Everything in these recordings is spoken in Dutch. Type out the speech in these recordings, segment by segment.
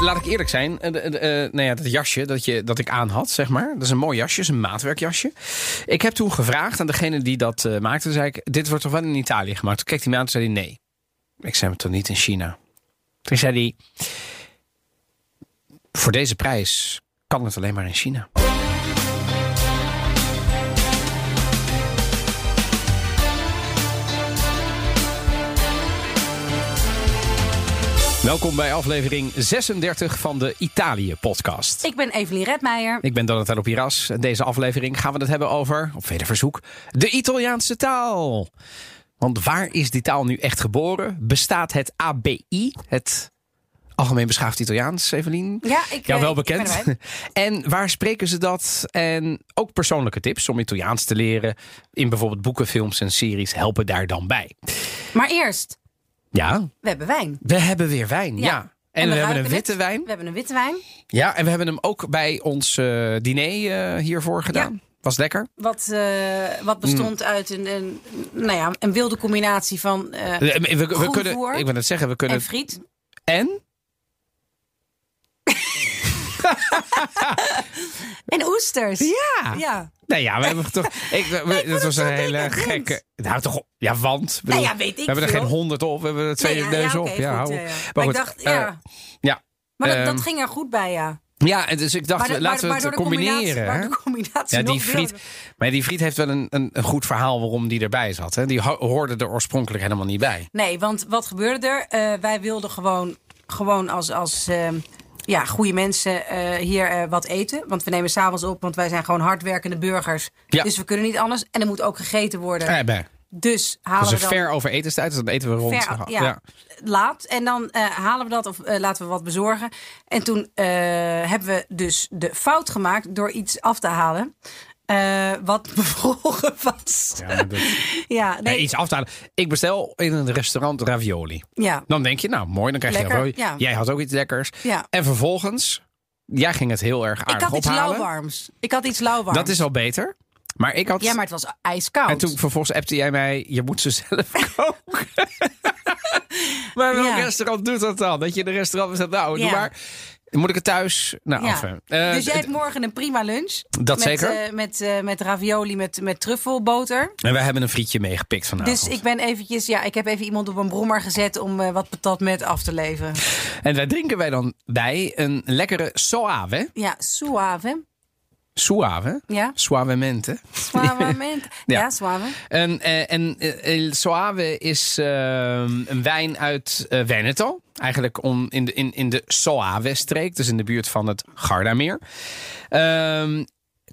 laat ik eerlijk zijn. eh, nou ja, dat jasje dat, je, dat ik aan had, zeg maar. Dat is een mooi jasje, is een maatwerkjasje. Ik heb toen gevraagd aan degene die dat eh, maakte. zei ik, dit wordt toch wel in Italië gemaakt? Toen keek hij me aan en zei hij nee. Ik zei, maar toch niet in China? Toen zei hij, voor deze prijs kan het alleen maar in China. Welkom bij aflevering 36 van de Italië-podcast. Ik ben Evelien Redmeijer. Ik ben Donatello Piras. En deze aflevering gaan we het hebben over, op vele verzoek, de Italiaanse taal. Want waar is die taal nu echt geboren? Bestaat het ABI, het Algemeen Beschaafd Italiaans, Evelien? Ja, ik, Jou eh, wel ben bekend. En waar spreken ze dat? En ook persoonlijke tips om Italiaans te leren. In bijvoorbeeld boeken, films en series helpen daar dan bij. Maar eerst, Ja, we hebben wijn. we hebben weer wijn. Ja. Ja. En, En we, we hebben een witte het. wijn. We hebben een witte wijn. Ja, en we hebben hem ook bij ons eh, diner eh, hiervoor gedaan. Was lekker. Wat, eh, wat bestond uit een, een, nou ja, een wilde combinatie van We, we, kunnen, ik wil het zeggen, we kunnen. en friet. En? En oesters. Ja. Ja. Nou ja, we hebben toch. Ik, we- dat was een hele gekke. Nou, toch. Ja, want. bedoel, Nou ja, weet ik we hebben er veel. geen honderd op. We hebben er twee Nee, neus ja, op. oké, ja, goed, hou op. Maar ik dacht, eh, ja. ja. Maar dat, Ehm, dat ging er goed bij, ja. Ja, dus ik dacht, de- laten we het combineren. maar hè? de combinatie Ja, die friet. Maar die friet heeft wel een, een, een goed verhaal waarom die erbij zat. Hè? Die ho- hoorde er oorspronkelijk helemaal niet bij. Nee, want wat gebeurde er? Eh, wij wilden gewoon, gewoon als, als ehm, ja, goede mensen eh, hier eh, wat eten. Want we nemen s'avonds op, want wij zijn gewoon hardwerkende burgers. Ja. Dus we kunnen niet anders. En er moet ook gegeten worden. Eh. Dus halen is we dan ver over etenstijd, dus dan eten we rond. ver- ja, laat. En dan eh, halen we dat of laten we wat bezorgen. En toen hebben we dus de fout gemaakt door iets af te halen. Eh, wat bevroren was. Ja, maar dat- Ja, Nee, iets af te halen. Ik bestel in een restaurant ravioli. ja, Dan denk je, nou mooi, dan krijg je ravioli. ja. Jij had ook iets lekkers. ja. En vervolgens, jij ging het heel erg Ik aardig had iets ophalen. lauwwarms. Ik had iets lauwwarms. Dat is al beter. Maar ik had... Ja, maar het was ijskoud. En toen vervolgens appte jij mij, je moet ze zelf koken. maar welk Ja. restaurant doet dat dan? Dat je in een restaurant zegt, nou, doe maar. Moet ik het thuis? Nou, Ja. enfin. Eh, dus jij hebt morgen een prima lunch. Dat met, zeker. eh, met, eh, met ravioli met, met truffelboter. En wij hebben een frietje meegepikt vanavond. Dus ik ben eventjes, ja, ik heb even iemand op een brommer gezet om wat patat met af te leveren. En daar drinken wij dan bij een lekkere soave. Ja, suave. Suave. Ja, Suavemente. suavemente. Ja. ja. suave. En, eh, en eh, El Soave is ehm, een wijn uit eh, Veneto. Eigenlijk om, in, de, in, in de Soave-streek, dus in de buurt van het Gardameer. Ehm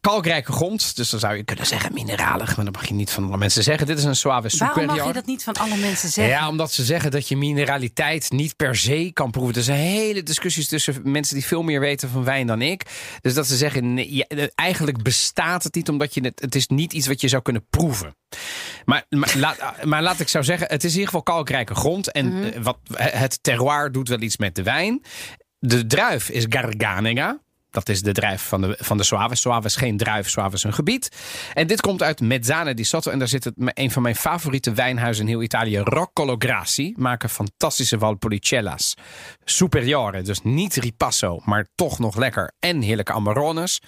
kalkrijke grond, dus dan zou je kunnen zeggen mineralig. Maar dat mag je niet van alle mensen zeggen. Dit is een Waarom Superior. mag je dat niet van alle mensen zeggen? Ja, omdat ze zeggen dat je mineraliteit niet per se kan proeven. Er zijn hele discussies tussen mensen die veel meer weten van wijn dan ik. Dus dat ze zeggen, nee, eh, eigenlijk bestaat het niet, omdat je het, het is niet iets wat je zou kunnen proeven. Maar, maar, laat, maar laat ik zo zeggen, het is in ieder geval kalkrijke grond. En eh, wat, het terroir doet wel iets met de wijn. De druif is Garganega. Dat is de druif van de, van de Soave. Soave is geen druif, Soave is een gebied. En dit komt uit Mezzana di Sotto. En daar zit het, een van mijn favoriete wijnhuizen in heel Italië. Roccolo Grassi. Maken fantastische Valpolicella's. Superiore. Dus niet ripasso, maar toch nog lekker. En heerlijke Amarones.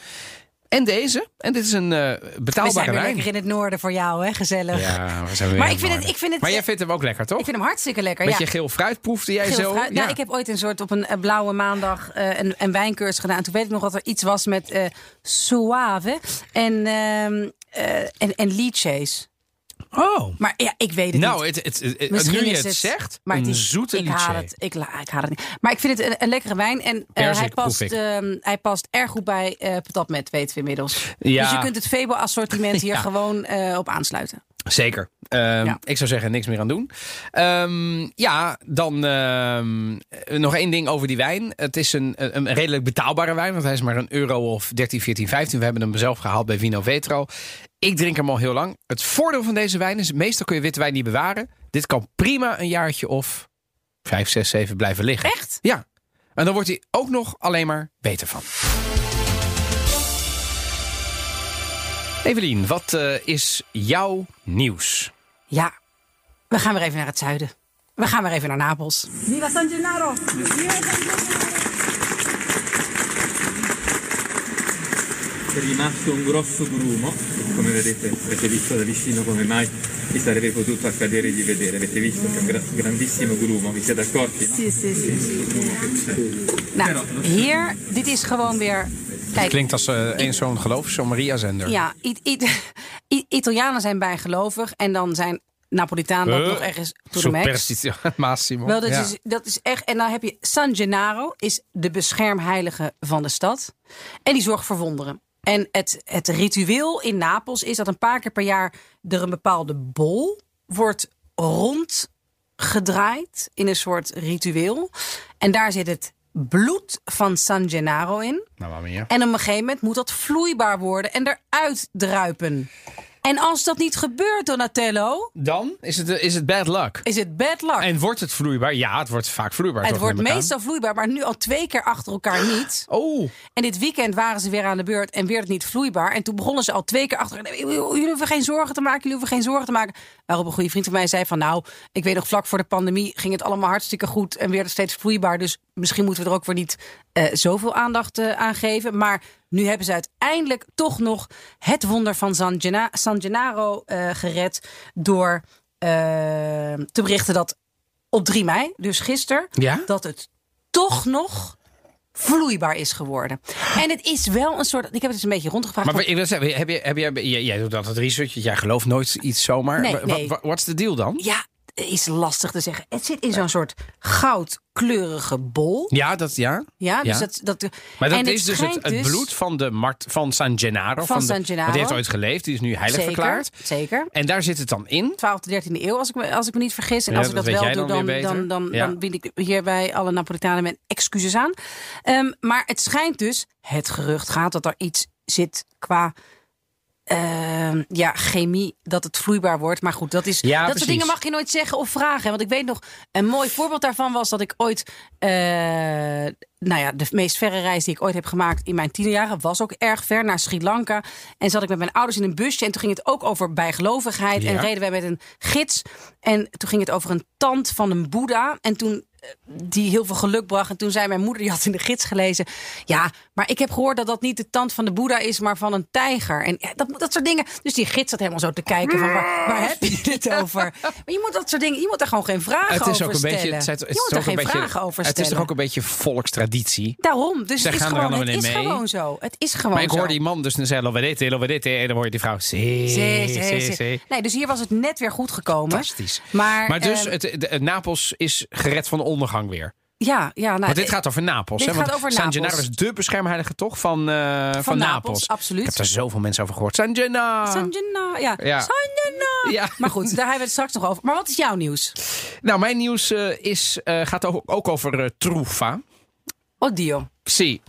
En deze. En dit is een We zijn betaalbare weer wijn. lekker in het noorden voor jou, hè? Gezellig. Ja, we zijn weer Maar ik vind het- ik vind het- Maar jij vindt hem ook lekker, toch? Ik vind hem hartstikke lekker. Beetje ja. geel fruit proefde jij Geel zo? fruit. Nou, ik heb ooit een soort op een blauwe maandag eh, een, een wijncursus gedaan. Toen weet ik nog dat er iets was met eh suave en, ehm eh en, en liedjes. Oh. Maar ja, ik weet het Nou, niet. het, het, het- Misschien nu je het, het- zegt, Maar het is, zoete ik haal het. Ik, ik haal het niet. Maar ik vind het een, een lekkere wijn. En Perzik hij, past, ehm, hij past erg goed bij eh patat met, weten we inmiddels. Ja. Dus je kunt het Febo-assortiment hier Ja. gewoon eh, op aansluiten. Zeker. Ehm, Ja. Ik zou zeggen, niks meer aan doen. Ehm, ja, dan nog één ding over die wijn. Het is een, een redelijk betaalbare wijn, want hij is maar een euro of 13, 14, 15. We hebben hem zelf gehaald bij Vino Vetro. Ik drink hem al heel lang. Het voordeel van deze wijn is, meestal kun je witte wijn niet bewaren. Dit kan prima een jaartje of 5, 6, 7 blijven liggen. Echt? Ja. En dan wordt hij ook nog alleen maar beter van. Evelien, wat eh, is jouw nieuws? Ja, we gaan weer even naar het zuiden. We gaan weer even naar Napels. Viva San Gennaro! Rimasto un grosso grumo, come vedete, avete visto da vicino come mai vi sarebbe potuto accadere di vedere, avete visto che è un gra- grandissimo grumo, vi siete accorti? No? Sì, sì, sì. Nou, hier, dit is gewoon weer. Kijk, Klinkt als uh, een zo'n geloof, zo'n Maria-zender. ja, I- I- I- Italianen zijn bijgelovig en dan zijn Napolitanen dat Huh? nog ergens to the max. Massimo. Wel, dat, Ja. is, dat is echt. En dan heb je San Gennaro, is de beschermheilige van de stad. En die zorgt voor wonderen. En het, het ritueel in Napels is dat een paar keer per jaar er een bepaalde bol wordt rondgedraaid in een soort ritueel. En daar zit het bloed van San Gennaro in. Nou. En op een gegeven moment moet dat vloeibaar worden en eruit druipen. En als dat niet gebeurt, Donatello, Dan is het, is het bad luck. is het bad luck. En wordt het vloeibaar? Ja, het wordt vaak vloeibaar. Het toch, wordt aan? meestal vloeibaar, maar nu al twee keer achter elkaar niet. Oh, En dit weekend waren ze weer aan de beurt en weer het niet vloeibaar. En toen begonnen ze al twee keer achter elkaar. Jullie hoeven geen zorgen te maken, jullie hoeven geen zorgen te maken. Waarop een goede vriend van mij zei van nou, ik weet nog vlak voor de pandemie ging het allemaal hartstikke goed en werd het steeds vloeibaar. Dus misschien moeten we er ook weer niet eh, zoveel aandacht eh, aan geven. Maar nu hebben ze uiteindelijk toch nog het wonder van San, Gena- San Gennaro eh, gered door te berichten dat op 3 mei, dus gisteren, Ja? dat het toch nog vloeibaar is geworden. En het is wel een soort. Ik heb het eens een beetje rondgevraagd. maar ik wil zeggen, heb je, heb je, jij, jij doet altijd research, jij gelooft nooit iets zomaar. Nee, nee. wa- What's the deal dan? ja, is lastig te zeggen. Het zit in zo'n soort goudkleurige bol. Ja, dat ja. Ja, dus Ja. dat, dat. Maar dat is dus het, dus- bloed van, de Mart, van San Gennaro. Van de- San Gennaro. Want die heeft ooit geleefd, die is nu heilig Zeker, verklaard. zeker. En daar zit het dan in. 12e, 13e eeuw, als ik me, als ik me niet vergis. En Ja, als ik dat wel doe, dan dan, dan, dan, Ja. dan bied ik hier bij alle Napolitanen mijn excuses aan. Ehm, maar het schijnt dus, het gerucht gaat dat er iets zit qua ehm, ja, chemie, dat het vloeibaar wordt. Maar goed, dat, is, Ja, dat precies. soort dingen mag je nooit zeggen of vragen. Want ik weet nog, een mooi voorbeeld daarvan was dat ik ooit... eh, nou ja, de meest verre reis die ik ooit heb gemaakt in mijn tienerjaren... was ook erg ver, naar Sri Lanka. En zat ik met mijn ouders in een busje. En toen ging het ook over bijgelovigheid. En reden wij met een gids. En toen ging het over een tand van een boeddha. En toen die heel veel geluk bracht. En toen zei mijn moeder, die had in de gids gelezen... ja, maar ik heb gehoord dat dat niet de tand van de boeddha is... maar van een tijger. En dat, dat soort dingen. Dus die gids zat helemaal zo te kijken van... waar, waar heb je het over? Maar je moet dat soort dingen... je moet daar gewoon geen vragen Het is over ook een stellen. beetje. Het, het, je is moet daar ook een geen beetje vragen over het stellen. is toch ook een beetje volkstraditie. Daarom, dus Zij het is, gaan gewoon, het in is mee. gewoon zo. Het is gewoon Maar ik hoor die man dus dan zei lo vedete, lo vedete. En dan hoor je die vrouw. Zee, Zee, zee. Nee, dus hier was het net weer goed gekomen. Fantastisch. Maar, Maar dus, ehm, het, het Napels is gered van de ondergang weer. ja, ja, nou, Want dit gaat over Napels. dit hè? gaat over San Napels. Gennaro is de beschermheilige toch van, eh, van, Napels, absoluut. Ik heb er zoveel mensen over gehoord. San Gennaro. San Gennaro, ja. Ja. San Gennaro. Ja. Maar goed, daar hebben we het straks nog over. Maar wat is jouw nieuws? Nou, mijn nieuws eh, is, eh, gaat ook, ook over eh, truffa. Oddio. Zie,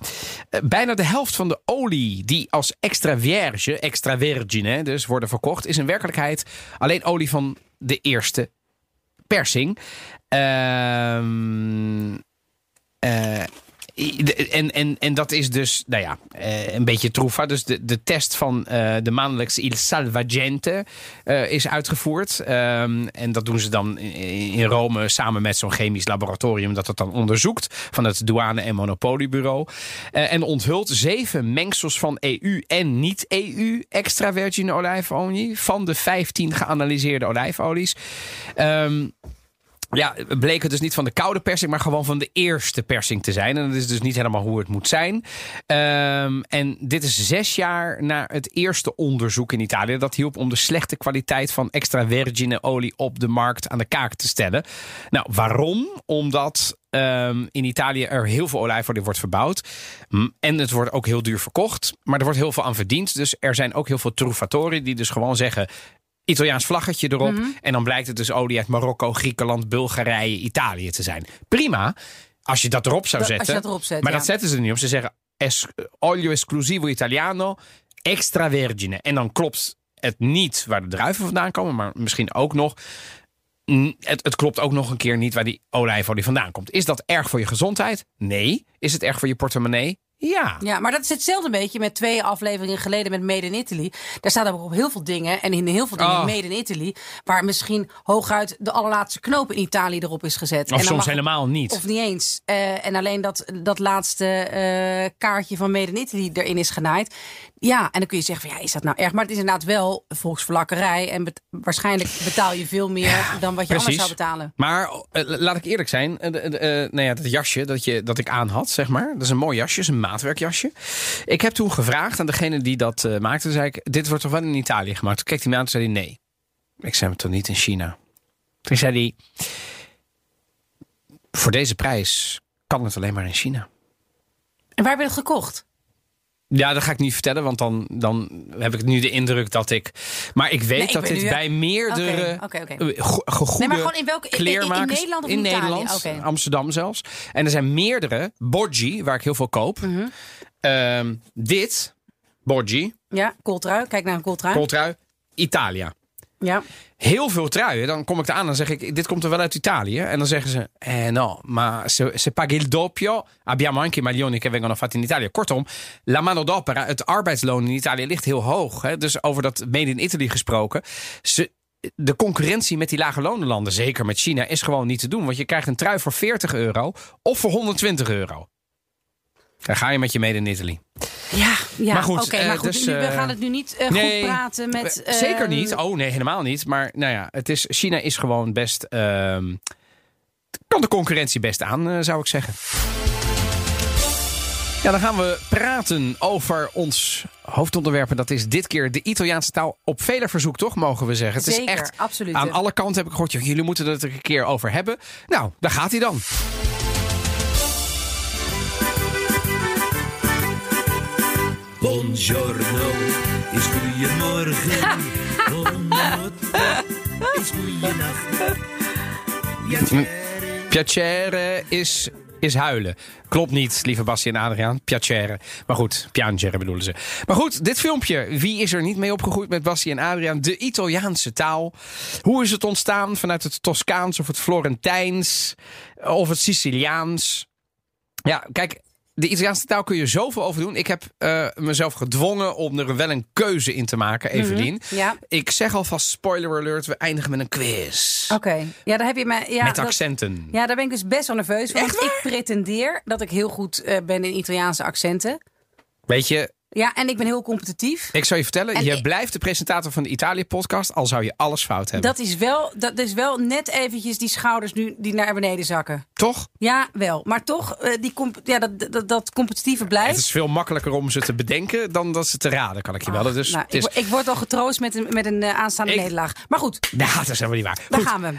eh, bijna de helft van de olie die als extra vierge, extra virgine dus worden verkocht, is in werkelijkheid alleen olie van de eerste persing. Ehm eh, en, en, en dat is dus, nou ja, eh, een beetje troefa. Dus de, de test van eh, de maandelijkse Il Salvagente is uitgevoerd. Ehm, en dat doen ze dan in, Rome samen met zo'n chemisch laboratorium dat het dan onderzoekt van het douane- en monopoliebureau. En onthult zeven mengsels van EU en niet-EU extra virgin olijfolie van de 15 geanalyseerde olijfolies. Ehm ja, bleek het dus niet van de koude persing, maar gewoon van de eerste persing te zijn. En dat is dus niet helemaal hoe het moet zijn. Ehm, en dit is zes jaar na het eerste onderzoek in Italië. Dat hielp om de slechte kwaliteit van extra virgine olie op de markt aan de kaak te stellen. Nou, waarom? Omdat ehm, in Italië er heel veel olijfolie wordt verbouwd. En het wordt ook heel duur verkocht. Maar er wordt heel veel aan verdiend. Dus er zijn ook heel veel truffatori die dus gewoon zeggen... Italiaans vlaggetje erop. Mhm. En dan blijkt het dus olie uit Marokko, Griekenland, Bulgarije, Italië te zijn. Prima, als je dat erop zou Dat- als zetten. je dat erop zet, maar ja. dat zetten ze er niet op. Ze zeggen es, olio esclusivo italiano, extra vergine. En dan klopt het niet waar de druiven vandaan komen. Maar misschien ook nog... Het, het klopt ook nog een keer niet waar die olijfolie vandaan komt. Is dat erg voor je gezondheid? Nee. Is het erg voor je portemonnee? Ja. Ja, maar dat is hetzelfde beetje met twee afleveringen geleden met Made in Italy. Daar staat ook op heel veel dingen en in heel veel dingen Oh. Made in Italy. Waar misschien hooguit de allerlaatste knoop in Italië erop is gezet. Of En soms het- helemaal niet. Of niet eens. Eh, en alleen dat, dat laatste eh, kaartje van Made in Italy erin is genaaid. Ja, en dan kun je zeggen, van, ja, is dat nou erg? Maar het is inderdaad wel volksverlakkerij. En bet- waarschijnlijk betaal je veel meer dan wat je anders zou betalen. Maar eh, laat ik eerlijk zijn. eh, nou ja, dat jasje dat, je, dat ik aan had, zeg maar. Dat is een mooi jasje, is een maatwerkjasje. Ik heb toen gevraagd aan degene die dat maakte. Zei ik, dit wordt toch wel in Italië gemaakt? Toen keek hij me aan en zei hij nee. Ik zei, maar toch niet in China? Toen zei hij, voor deze prijs kan het alleen maar in China. En waar heb je het gekocht? Ja, dat ga ik niet vertellen, want dan, dan heb ik nu de indruk dat ik. Maar ik weet Nee, ik dat dit nu- bij meerdere Oké, oké, oké. eh, goede Nee, maar gewoon in welke- in- in- kleermakers Nederland of in Italië? Nederland. Amsterdam zelfs. En er zijn meerdere Borgi, waar ik heel veel koop. Mhm. Ehm, dit Borgi, Ja, kooltrui. Kijk naar een kooltrui. kooltrui, Italia. Ja. Heel veel truien. Dan kom ik eraan en dan zeg ik, dit komt er wel uit Italië. En dan zeggen ze, eh no, ma se, se paghi il doppio, abbiamo anche i maglioni che vengono fatti in Italia. Kortom, la manodopera, het arbeidsloon in Italië ligt heel hoog. Hè? Dus over dat made in Italy gesproken. Ze, de concurrentie met die lage lonenlanden, zeker met China, is gewoon niet te doen. Want je krijgt een trui voor 40 euro of voor 120 euro. Dan ga je met je made in Italy. Ja, ja. Maar goed, Oké, eh, maar goed dus, nu, we eh, gaan het nu niet eh, nee, goed praten met... Zeker niet. Oh nee, helemaal niet. Maar nou ja, het is, China is gewoon best. ehm, kan de concurrentie best aan, zou ik zeggen. Ja, dan gaan we praten over ons hoofdonderwerp. En Dat is dit keer de Italiaanse taal op vele verzoek, toch? Mogen we zeggen. Het Zeker, is echt absoluut. aan alle kanten heb ik gehoord. Jullie moeten het er een keer over hebben. Nou, daar gaat hij dan. Buongiorno is goeiemorgen. Is goeienacht. Piacere. Piacere is, is huilen. Klopt niet, lieve Bassie en Adriaan. Piacere. Maar goed, piangere bedoelen ze. Maar goed, dit filmpje. Wie is er niet mee opgegroeid met Bassie en Adriaan? De Italiaanse taal. Hoe is het ontstaan vanuit het Toscaans of het Florentijns of het Siciliaans? Ja, kijk, de Italiaanse taal kun je zoveel over doen. Ik heb eh, mezelf gedwongen om er wel een keuze in te maken, Evelien. Ja, Ik zeg alvast, spoiler alert, we eindigen met een quiz. oké. Ja, daar heb je me... Ja, met dat- accenten. Ja, daar ben ik dus best wel nerveus Want ik pretendeer dat ik heel goed eh, ben in Italiaanse accenten. Weet je, Ja, en ik ben heel competitief. Ik zou je vertellen, En je ik- blijft de presentator van de Italië-podcast, al zou je alles fout hebben. Dat is, wel, dat is wel net eventjes die schouders nu die naar beneden zakken. Toch? Ja, wel. Maar toch, eh, die ja, dat, dat, dat competitieve Het blijft. is veel makkelijker om ze te bedenken dan dat ze te raden, kan ik je wel. Dus Nou, het ik, is... word- ik word al getroost met een, met een eh, aanstaande Ik- nederlaag. Maar goed, Ja, dat is helemaal niet waar. Daar Goed. gaan we.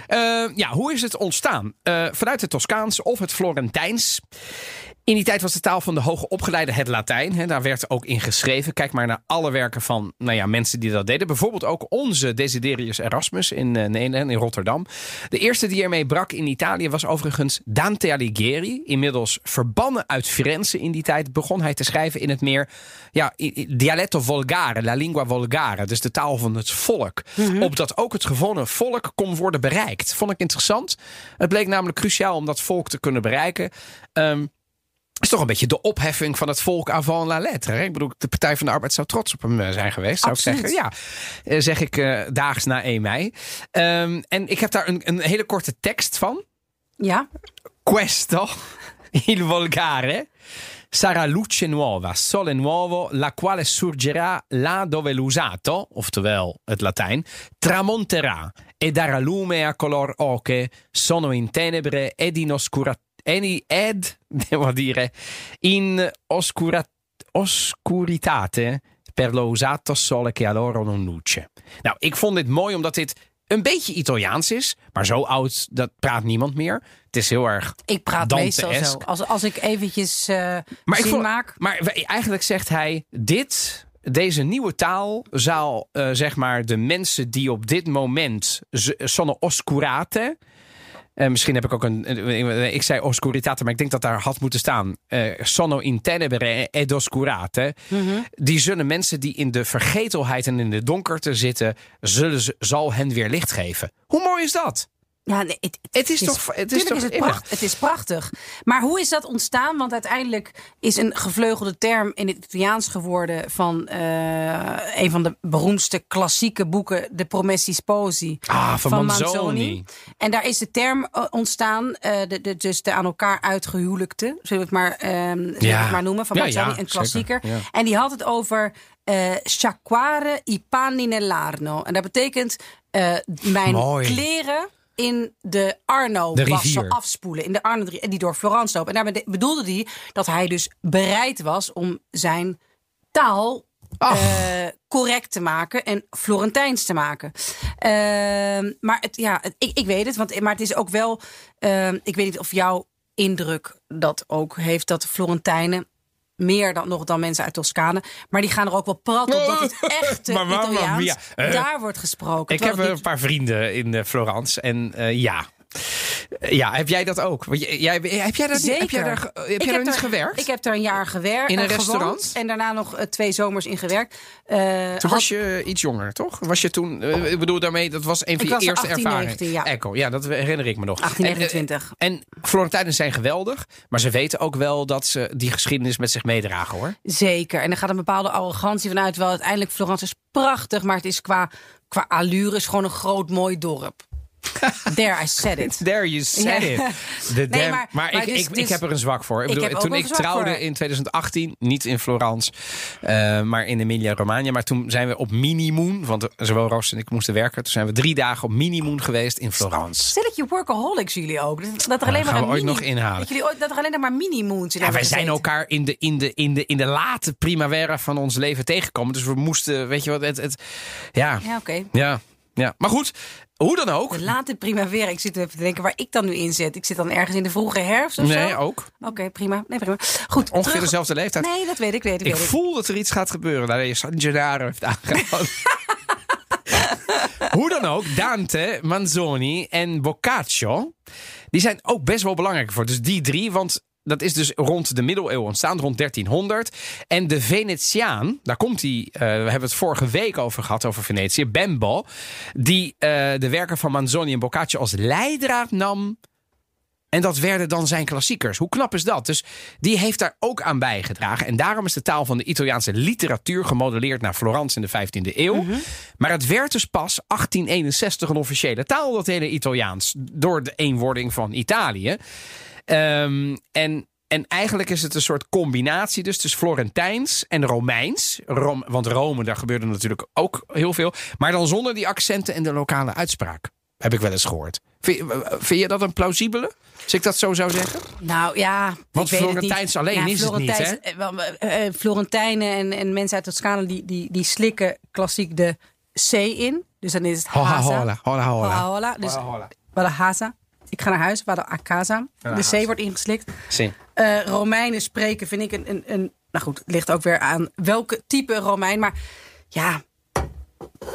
Eh, ja, hoe is het ontstaan? Vanuit het Toscaans of het Florentijns. In die tijd was de taal van de hoge opgeleide het Latijn. Hè, daar werd ook in geschreven. Kijk maar naar alle werken van nou ja, mensen die dat deden. Bijvoorbeeld ook onze Desiderius Erasmus in, eh, Nederland, in Rotterdam. De eerste die ermee brak in Italië was overigens Dante Alighieri. Inmiddels verbannen uit Firenze in die tijd begon hij te schrijven in het meer ja, dialetto volgare, la lingua volgare. Dus de taal van het volk. Opdat ook het gewone volk kon worden bereikt. Vond ik interessant. Het bleek namelijk cruciaal om dat volk te kunnen bereiken. Ehm, is toch een beetje de opheffing van het volk avant la lettre. Hè? Ik bedoel, de Partij van de Arbeid zou trots op hem eh, zijn geweest, zou Absoluut. ik zeggen. Ja, eh, zeg ik eh, daags na 1 mei. Ehm, en ik heb daar een, een hele korte tekst van. ja. Questo, il volgare, sarà luce nuova, sole nuovo, la quale surgerà là dove l'usato, oftewel het Latijn, tramonterà e darà lume a color oche, sono in tenebre ed in oscura, ed, ed devo dire, in oscura, oscuritate per lo usato sole che a loro non luce. Nou, ik vond dit mooi omdat dit een beetje Italiaans is, maar zo oud, dat praat niemand meer. Het is heel erg Ik praat meestal zo. Als, als ik eventjes eh maar ik zin vond- maak. Maar eigenlijk zegt hij: dit, deze nieuwe taal zal eh, zeg maar de mensen die op dit moment z- sono oscurate. Eh, misschien heb ik ook een. een- Ik zei oscuritate, maar ik denk dat daar had moeten staan. eh, sono in tenebre ed oscurate. Mhm. Die zullen mensen die in de vergetelheid en in de donkerte zitten, zullen, ze- zal hen weer licht geven. Hoe mooi is dat? Ja, nee, het, Het is toch- het is toch is het, innig. pracht, het is prachtig. Maar hoe is dat ontstaan? Want uiteindelijk is een gevleugelde term in het Italiaans geworden van eh, een van de beroemdste klassieke boeken, De Promessi Sposi. Ah, van Manzoni. En daar is de term eh, ontstaan, eh, de, de, dus de aan elkaar uitgehuwelijkden, zullen we het maar, ehm, we Ja. het maar noemen, van Ja, Manzoni, ja, een klassieker. En die had het over eh sciacquare i panni nell'Arno. En dat betekent mijn Mooi. kleren in de Arno De afspoelen. In de Arno die door Florence lopen. En daarmee bedoelde hij dat hij dus bereid was om zijn taal eh, correct te maken en Florentijns te maken. Ehm, maar het, ja, het- ik, ik weet het, want, maar het is ook wel. ehm, ik weet niet of jouw indruk dat ook heeft dat Florentijnen. Meer dan nog dan mensen uit Toscane. Maar die gaan er ook wel prat op dat het echte Maar waarom- Italiaans ja, eh, daar wordt gesproken. Ik heb het een paar vrienden in eh, Florence. En eh, ja. Ja, heb jij dat ook? Jij, heb jij dat niet- Zeker. Heb jij daar, heb Ik jij daar niet er- gewerkt? Ik heb daar een jaar gewerkt. In een eh, restaurant? En daarna nog eh, twee zomers in gewerkt. Eh, Toen had- was je iets jonger, toch? Was je toen, ik bedoel daarmee, dat was een van Ik je eerste 18, ervaringen. 19, ja. Echo, ja, dat herinner ik me nog. 18, En, 29. En, Florentijnen zijn geweldig, maar ze weten ook wel dat ze die geschiedenis met zich meedragen, hoor. Zeker. En er gaat een bepaalde arrogantie vanuit. Wel, uiteindelijk Florence is prachtig, maar het is qua, qua allure is gewoon een groot mooi dorp. There, I said it. There you said Ja. it. The maar- maar ik, dus- ik, ik dus- heb er een zwak voor. Ik Ik bedoel, toen ik trouwde voor. in 2018, niet in Florence, eh, maar in Emilia-Romagna. Maar toen zijn we op Minimoon, want zowel Roos en ik moesten werken. Toen zijn we drie dagen op Minimoon geweest in Florence. Stelletje workaholics jullie ook. Dat, dat er alleen gaan maar we een ooit nog inhalen. Dat, jullie ooit, dat er alleen maar mini-moons in Ja, wij zijn elkaar in de, in, de, in, de, in de late primavera van ons leven tegengekomen. Dus we moesten, weet je wat, het, het ja, Ja, oké. ja, ja. Maar goed, hoe dan ook. De late primavera. Ik zit even te denken waar ik dan nu in zit. Ik zit dan ergens in de vroege herfst of Nee, zo. ook. Oké, prima. Nee, prima. Goed, Ongeveer terug- dezelfde leeftijd. Nee, dat weet ik, weet ik, Ik weet ik. voel dat er iets gaat gebeuren nadat je San Gennaro heeft aangehouden. Hoe dan ook, Dante, Manzoni en Boccaccio... die zijn ook best wel belangrijk voor. Dus die drie, want dat is dus rond de middeleeuwen ontstaan, rond 1300. En de Venetiaan, daar komt hij... eh, we hebben het vorige week over gehad, over Venetië. Bembo, die eh, de werken van Manzoni en Boccaccio als leidraad nam... En dat werden dan zijn klassiekers. Hoe knap is dat? Dus die heeft daar ook aan bijgedragen. En daarom is de taal van de Italiaanse literatuur gemodelleerd naar Florence in de 15e eeuw. Maar het werd dus pas 1861 een officiële taal, dat hele Italiaans. Door de eenwording van Italië. Ehm, en, en eigenlijk is het een soort combinatie dus tussen Florentijns en Romeins. Rom, want Rome, daar gebeurde natuurlijk ook heel veel. Maar dan zonder die accenten en de lokale uitspraak. Heb ik wel eens gehoord. Vind, je- vind je dat een plausibele? Als ik dat zo zou zeggen? Nou ja, Want Florentijns alleen is het niet, eh, eh, Florentijnen en, en mensen uit Toscane die, die, die slikken klassiek de C in. Dus dan is het Hola, Haza. hola, hola, hola. Hola, hola. Dus Hola, hola. Ik ga naar huis, Wada a casa. De. C wordt ingeslikt. Zie. Eh, Romeinen spreken vind ik een, een, een... Nou goed, het ligt ook weer aan welke type Romein. Maar ja,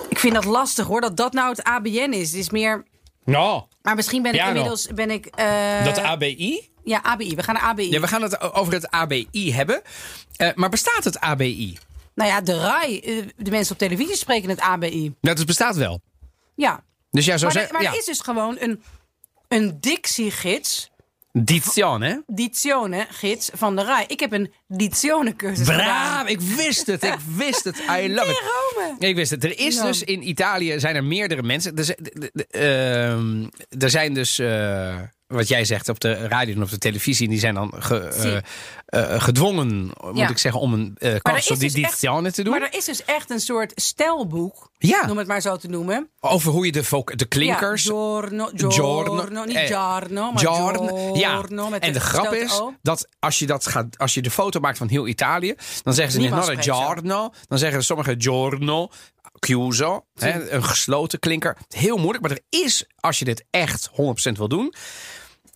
ik vind dat lastig hoor. Dat dat nou het ABN is. Het is meer... Nou, Maar misschien ben ik Ja, inmiddels... Ben ik, eh, dat ABI? Ja, ABI. We gaan naar ABI. Ja, we gaan het over het ABI hebben. Eh, maar bestaat het ABI? Nou ja, de RAI. De mensen op televisie spreken het ABI. Dat het bestaat wel. Ja. Dus jij zou Maar, zeggen... maar ja. er is dus gewoon een, een dictiegids. Dizione, hè? Dizione-gids van de RAI. Ik heb een dizione-cursus Braaf, ik wist het, ik wist het. I love it. Rome. Ik wist het. Er is dus in Italië zijn er meerdere mensen. Er, zijn- ehm, er zijn dus, eh, wat jij zegt op de radio en op de televisie, die zijn dan ge- eh, Zie. eh, gedwongen, moet Ja. ik zeggen, om een uh, Maar er is corso di dus echt- te doen. Maar er is dus echt een soort stelboek. Ja. Noem het maar zo te noemen. Over hoe je de, de klinkers. Ja, giorno, giorno, niet eh, giorno, maar giorno. Ja, giorno met en de de grap is O. dat als je, dat gaat, als je de foto maakt van heel Italië, dan zeggen ze niet Niemand spreekt zo. giorno, dan zeggen sommigen giorno, chiuso, hè, een gesloten klinker. Heel moeilijk, maar er is, als je dit echt 100% wil doen.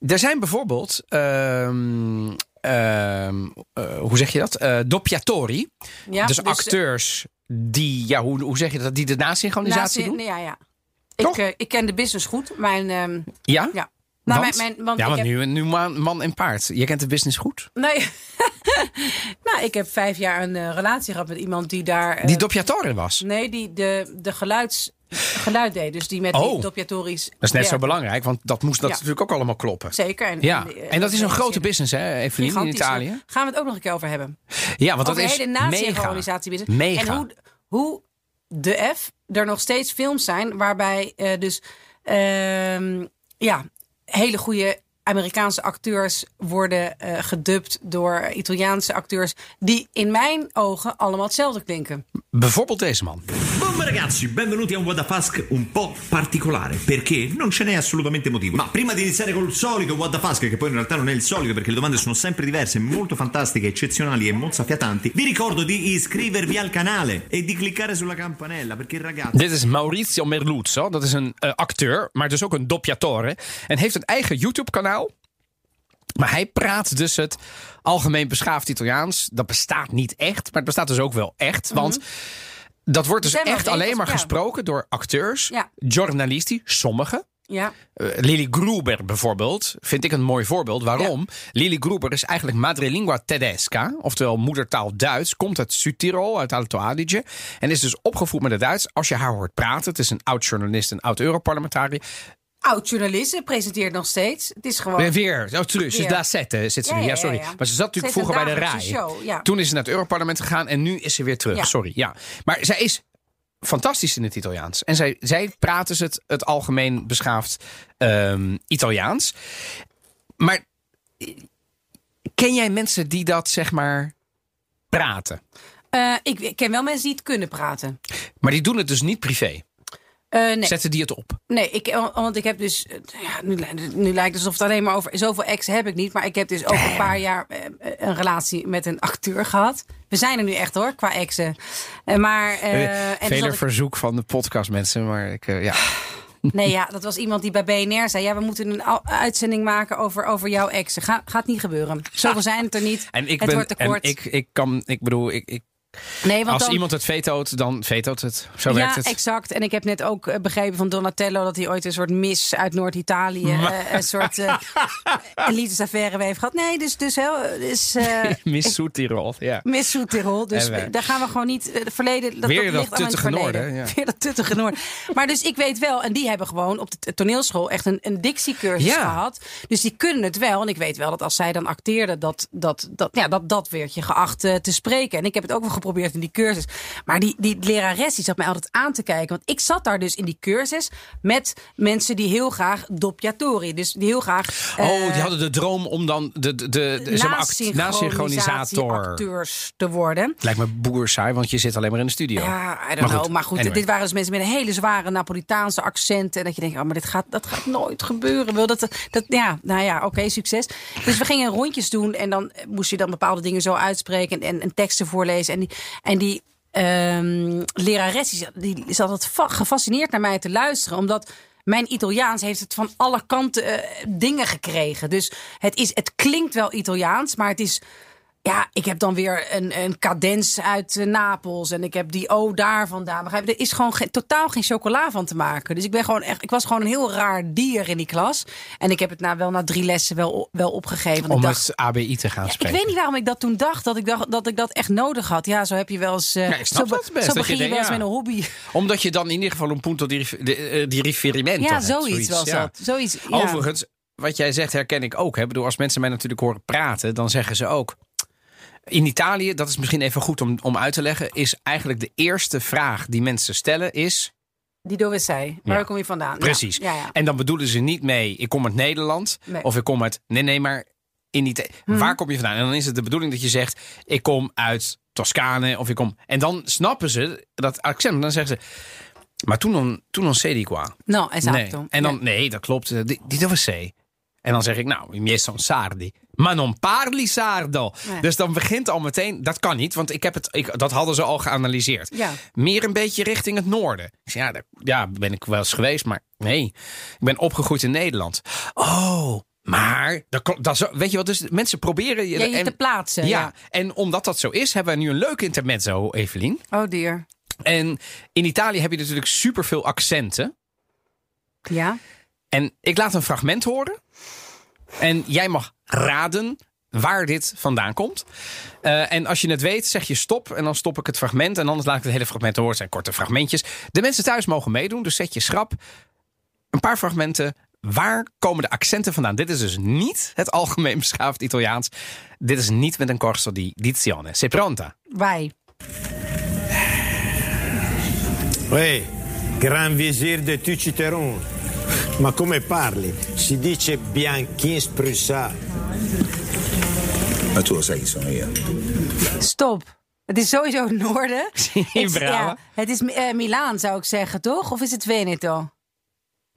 Er zijn bijvoorbeeld, ehm, ehm, eh, hoe zeg je dat? Eh doppiatori. Ja, dus, dus, acteurs die, ja, hoe, hoe zeg je dat? Die de nasynchronisatie doen? Ja, ja. Toch? Ik, eh, ik ken de business goed. Mijn, ehm, Ja? ja. Nou, want? mijn, mijn, want ja, want heb, nu, nu man, man en paard. Je kent de business goed. Nee. nou, ik heb vijf jaar een eh, relatie gehad met iemand die daar... eh, Die doppiatore was. Nee, die de, de geluids, geluid deed. Dus die met Oh. die. Dat is net zo belangrijk, want dat moest dat Ja. natuurlijk ook allemaal kloppen. Zeker. En, Ja, eh, en dat is een eh, grote business, hè, Evelien, in. Italië. Gaan we het ook nog een keer over hebben. Ja, want dat is hele mega. Mega. En hoe, hoe de F er nog steeds films zijn waarbij eh, dus ehm, ja, hele goede Amerikaanse acteurs worden eh, gedubt door Italiaanse acteurs. die in mijn ogen allemaal hetzelfde klinken. Bijvoorbeeld deze man. Buon ragazzi, benvenuti a un What the Fusk un po' particolare, perché non ce n'è assolutamente motivo. Ma prima di iniziare col solito What the Fusk, che poi in realtà non è il solito perché le domande sono sempre diverse, molto fantastiche, eccezionali e mozzafiatanti, vi ricordo di iscrivervi al canale e di cliccare sulla campanella, perché il ragazzo... Dit is Maurizio Merluzzo. Dat is een eh, acteur, maar dus ook een doppiatore. En heeft een eigen YouTube-kanaal. Maar hij praat dus het algemeen beschaafd Italiaans. Dat bestaat niet echt, maar het bestaat dus ook wel echt. Want dat wordt dus Mhm. echt alleen maar ja. gesproken door acteurs, Ja. journalisti, sommigen. Ja, Eh, Lily Gruber bijvoorbeeld, vind ik een mooi voorbeeld. Waarom? Lily Gruber is eigenlijk madrelingua tedesca, oftewel moedertaal Duits. Komt uit Südtirol, uit Alto Adige. En is dus opgevoed met het Duits. Als je haar hoort praten, het is een oud journalist, een oud Europarlementariër. Oud journalist, ze presenteert nog steeds. Het is gewoon. Weer, oh, terug, ze is daar zetten, zit ze Ja, nu. Ja, sorry. ja, ja. Maar ze zat natuurlijk vroeger bij de RAI. show. Toen is ze naar het Europarlement gegaan en nu is ze weer terug. Sorry, ja. Maar zij is fantastisch in het Italiaans. En zij, zij praat dus het, het algemeen beschaafd ehm, Italiaans. Maar eh, ken jij mensen die dat zeg maar praten? Eh, ik, ik ken wel mensen die het kunnen praten. Maar die doen het dus niet privé. Eh, nee. Zetten die het op? Nee, ik, want ik heb dus. eh, Ja, nu, nu lijkt het alsof het alleen maar over. Zoveel ex heb ik niet. Maar ik heb dus ook een paar jaar eh, een relatie met een acteur gehad. We zijn er nu echt hoor, qua exen. Eh, maar. eh, en dus Vele had ik- verzoek van de podcast mensen. Maar ik, eh, ja. nee, ja, dat was iemand die bij BNR zei: Ja, we moeten een uitzending maken over, over jouw exen. Ga, gaat niet gebeuren. Zoveel zijn het er niet. En ik het ben, wordt te en ik, ik kan, ik bedoel, ik, ik, nee, want als dan, iemand het vetoot, dan vetoot het. Zo ja, werkt het. exact. En ik heb net ook eh, begrepen van Donatello dat hij ooit een soort mis uit Noord-Italië, eh, een soort eh een liefdesaffaire heeft gehad. Nee, dus, dus, heel, dus eh, Miss Soetirol, ja. Miss Soetirol. Dus wij- daar gaan we gewoon niet. eh, Het verleden. Dat, Weer dat dat tuttige noorden, ja. Weer dat tuttige noorden. Maar dus ik weet wel, en die hebben gewoon op de toneelschool echt een, een dictiecursus Ja. gehad. Dus die kunnen het wel. En ik weet wel dat als zij dan acteerden, dat dat, dat, ja, dat, dat werd je geacht eh, te spreken. En ik heb het ook wel geprobeerd in die cursus. Maar die, die lerares die zat mij altijd aan te kijken. Want ik zat daar dus in die cursus met mensen die heel graag doppiatori. Dus die heel graag. Oh, eh, die hadden de droom om dan de, de, de, de zeg maar, acteurs te worden. Lijkt me boer saai, want je zit alleen maar in de studio. Ja, I don't know. Maar goed, anyway. dit waren dus mensen met een hele zware Napolitaanse accent. En dat je denkt, oh, maar dit gaat, dat gaat nooit gebeuren. Wil dat, dat, ja, nou ja, oké, succes. Dus we gingen rondjes doen en dan moest je dan bepaalde dingen zo uitspreken en, en teksten voorlezen. En en die ehm lerares die, die is altijd fa- gefascineerd naar mij te luisteren, omdat mijn Italiaans heeft het van alle kanten eh, dingen gekregen. Dus het, is, het klinkt wel Italiaans, maar het is ja, ik heb dan weer een, een cadens uit eh, Napels. En ik heb die O daar vandaan. Begrijp? Er is gewoon geen- totaal geen chocola van te maken. Dus ik, ben gewoon echt, ik was gewoon een heel raar dier in die klas. En ik heb het na, wel na drie lessen wel, wel opgegeven. Om ik dacht, het ABI te gaan ik spreken. weet niet waarom ik dat toen dacht dat ik, dacht dat ik dat echt nodig had. Ja, zo heb je wel eens. eh, Ja, ik snap zo, dat best, Zo je begin je, wel eens ja. met een hobby. Omdat je dan in ieder geval een punto di, de, eh, di riferimento Ja, zoiets, was dat. Zoiets. Overigens, wat jij zegt herken ik ook. Hè. Ik bedoel, als mensen mij natuurlijk horen praten, dan zeggen ze ook... In Italië, dat is misschien even goed om, om uit te leggen... is eigenlijk de eerste vraag die mensen stellen is... Die dove zij. Waar Ja. kom je vandaan? Precies. Ja, ja. En dan bedoelen ze niet mee, ik kom uit Nederland. Nee. Of ik kom uit. Nee, nee, maar in Italië. Mhm. Waar kom je vandaan? En dan is het de bedoeling dat je zegt, ik kom uit Toscane. Of ik kom. En dan snappen ze dat accent. Dan zeggen ze. Maar toen dan, toen dan sei di qua. No, Nee. En dan, nee, dat klopt. Die, die dove sei. En dan zeg ik, nou, i miei sono sardi. Ma non parli sardo. Nee. Dus dan begint al meteen, dat kan niet, want ik heb het, ik, dat hadden ze al geanalyseerd. Ja. Meer een beetje richting het noorden. Ja, daar ja, ben ik wel eens geweest, maar nee. Ik ben opgegroeid in Nederland. Oh, maar, dat, dat, weet je wat, dus mensen proberen je... Ja, je en- te plaatsen. ja, Ja. en omdat dat zo is, hebben we nu een leuk intermezzo, Evelien. Oh dear. En in Italië heb je natuurlijk superveel accenten. Ja. En ik laat een fragment horen. En jij mag raden waar dit vandaan komt. Eh, en als je het weet, zeg je stop. En dan stop ik het fragment. En anders laat ik het hele fragment horen. Het zijn korte fragmentjes. De mensen thuis mogen meedoen. Dus zet je schrap. Een paar fragmenten. Waar komen de accenten vandaan? Dit is dus niet het algemeen beschaafd Italiaans. Dit is niet met een corso di dizione. Sei pronta? Wij. Oui, Grand Vizier de Tuciteron. Ma come parli? Si dice bianchin sprussà. Ma tu lo sai chi sono io. Stop. Het is sowieso het noorden. Het, ja, het is eh, Milaan, zou ik zeggen, toch? Of is het Veneto?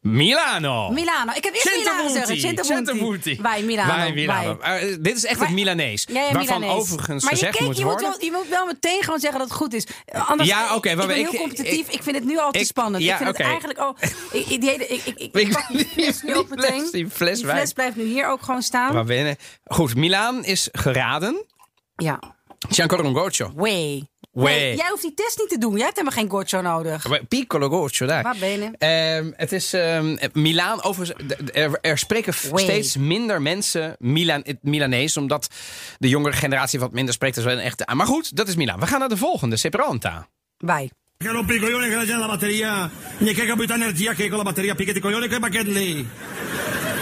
Milano. Milano. Ik heb eerst Milano gezegd. Centopunti. Bij Milano. Bij Milano. bij. Eh, dit is echt Maar- het Milanees. Ja, ja, waarvan Milanees. overigens maar je, gezegd keek, moet je, moet worden... wel, je moet wel meteen gewoon zeggen dat het goed is. Anders, Ja, oké, ik, maar ik ben ik- heel competitief. Ik, ik- vind het nu al te ik- spannend. ja, ik vind oké. het eigenlijk al... Ik, ik, die hele- ik, ik, ik, Ik- ik pak die fles nu ook meteen. die fles Die fles blijft nu hier ook gewoon staan. Waar ben je? Goed, Milaan is geraden. Ja. Un goccio. Way. Nee, jij hoeft die test niet te doen. Jij hebt helemaal geen goccio nodig. Piccolo goccio, daar. Waar ben je? Ehm, het is ehm, Milaan. Overigens, er, er spreken Way. steeds minder mensen Milan, het Milanees, omdat de jongere generatie wat minder spreekt. Wel een echte. Maar goed, dat is Milaan. We gaan naar de volgende, Seperonta. Wij. Che rompi i coglioni che la gente la batteria, ne che capita energia che con la batteria picchetti i coglioni che pacchet lì.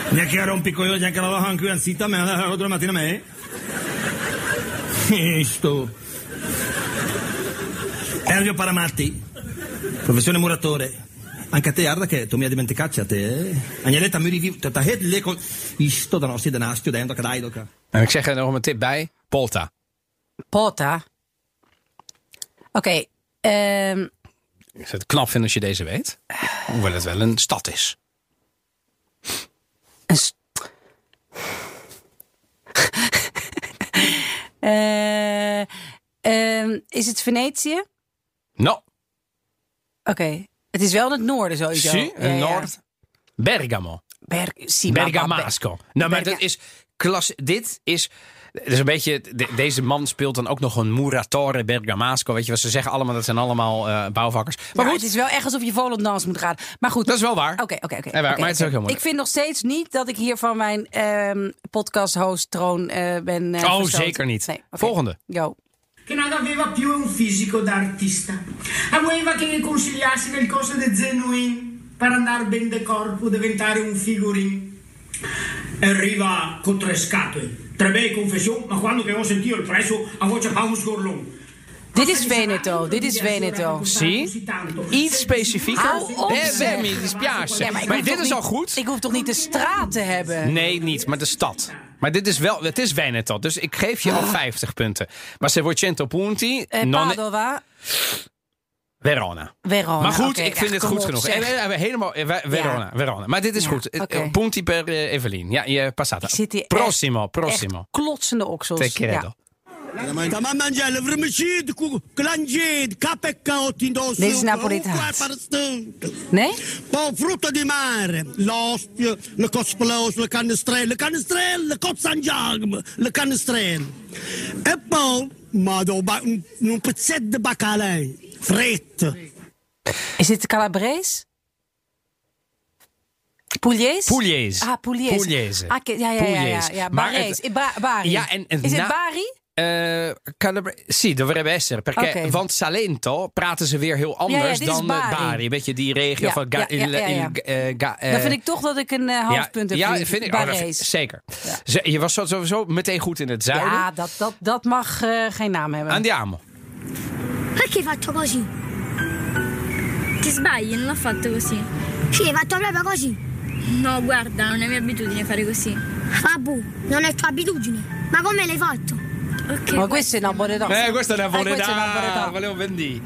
Ne che rompi i coglioni anche la anche qui anzita me la due mattina me. Sto. Elvio Paramatti, professione muratore. Anche a te, guarda che tu mi hai dimenticato a te, eh? Agneletta mi rivivo, te het le col... Isto da nostri denastio dentro che dai. En ik zeg er nog een tip bij: Polta. Pota. Oké. ehm, Ik zou het knap vinden als je deze weet. Hoewel het wel een stad is. een s- Eh, ehm, is het Venetië? No, Oké. Het is wel in het noorden sowieso. zie, Ja. Noord. Bergamo. Bergamasco. Nou, maar Berga- dat is klas. Dit is. Een beetje, de- deze man speelt dan ook nog een muratore Bergamasco. Weet je wat ze zeggen allemaal? Dat zijn allemaal eh, bouwvakkers. Maar goed, het is wel echt alsof je Volendams moet gaan. Maar goed. dat is wel waar. Oké, oké, oké. Maar het is ook heel. Ik vind nog steeds niet dat ik hier van mijn ehm podcast-host-troon eh, ben eh, Oh, zeker niet. Nee. Volgende. Go. Che non aveva più un fisico da artista. Aveva che gli consigliassi nel corso del genuin per andare ben de corpo, diventare un figurin. Arriva con tre scatole, tre bei confessioni, ma quando che ho sentito il prezzo, a voce pa un sgorlon. Dit is Veneto, dit is Veneto. Zie? Iets specifieker. Hou. Bemmi, die spiace. Ja, maar dit is niet- al goed. Ik hoef toch niet de straat te hebben? Nee, niet, maar de stad. Maar dit is wel, het is Veneto, dus ik geef je al 50 punten. Maar se vuoi 100 punti, Eh, non Padova, Verona. Verona. Maar goed, ik vind ja, het kom goed op, genoeg. zeg. Eh, Helemaal, eh, Ver- Verona, Verona. Maar dit is Ja, goed. Eh, eh, Punti per Evelien. Ja, je passata. Hier Prossimo, klotsende oksels. Te credo. Ma mangiare vermicid, clangid, capeccaotti indosso. Dit is Napolitaans. Nee? Poi frutto di mare, l'ostio, le cosplose, le canestrelle, le canestrelle, le cozzangiagme, le canestrelle. E poi, ma un, un pezzetto di baccalà, fritto. Is dit Calabrese? Pugliese? Pugliese. Ah, Pugliese. Pugliese. Ah, ja, ja, ja, ja, ja. Barese. het-. Ja, en- en is het Bari? Eh, Calabria- sì, dovrebbe essere. Perché. Want Salento praten ze weer heel anders Ja, ja, dan eh, Bari. Bari. Een beetje die regio Ja, van... Ga- ja, ja, il- ja, ja. il- eh, ga- eh, Dan vind ik toch dat ik een eh, half ja, punt heb Ja, vind ik, oh, vind- zeker. Ze- Je was sowieso meteen goed in het zuiden. Ja, dat, dat, dat mag eh, geen naam hebben. Andiamo. Perché faccio così? Ti sbagli, non l'ho fatto così. Sì, hai fatto proprio così. No, guarda, non è mia abitudine fare così. Vabbù, non è tua abitudine. Ma come l'hai fatto? Ok. Ma questo è una buona Eh, questa è una buona Eh, questa è una buona idea. idea. Volevo vendì.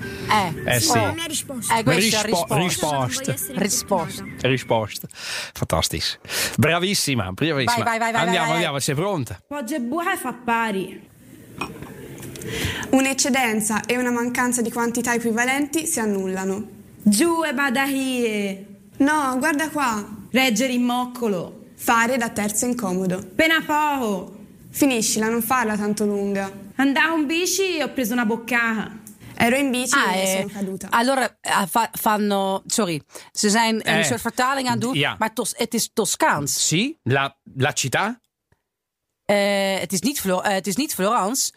Eh, Eh sì. Oh, mi hai risposto. eh questa è Rispo- risposta. risposta. Risposta. Risposta. Fantastisch. Bravissima, bravissima. Vai, vai, vai, vai, andiamo, vai, andiamo, sei pronta? Poggia e buca fa pari. Un'eccedenza e una mancanza di quantità equivalenti si annullano. Giù e badahie. No, guarda qua. Reggere in moccolo. Fare da terzo incomodo. Pena poco. Finiscila, non farla tanto lunga. Andavo in bici e ho preso una boccata. Ero in bici Ah, e eh, sono caduta. allora eh, fa- fanno. Sorry, ze zijn een Eh, soort vertaling aan het doen, ja. maar tos, het is Toscaans. Sì, la, la città? Eh, het, is niet eh, het is niet Florence.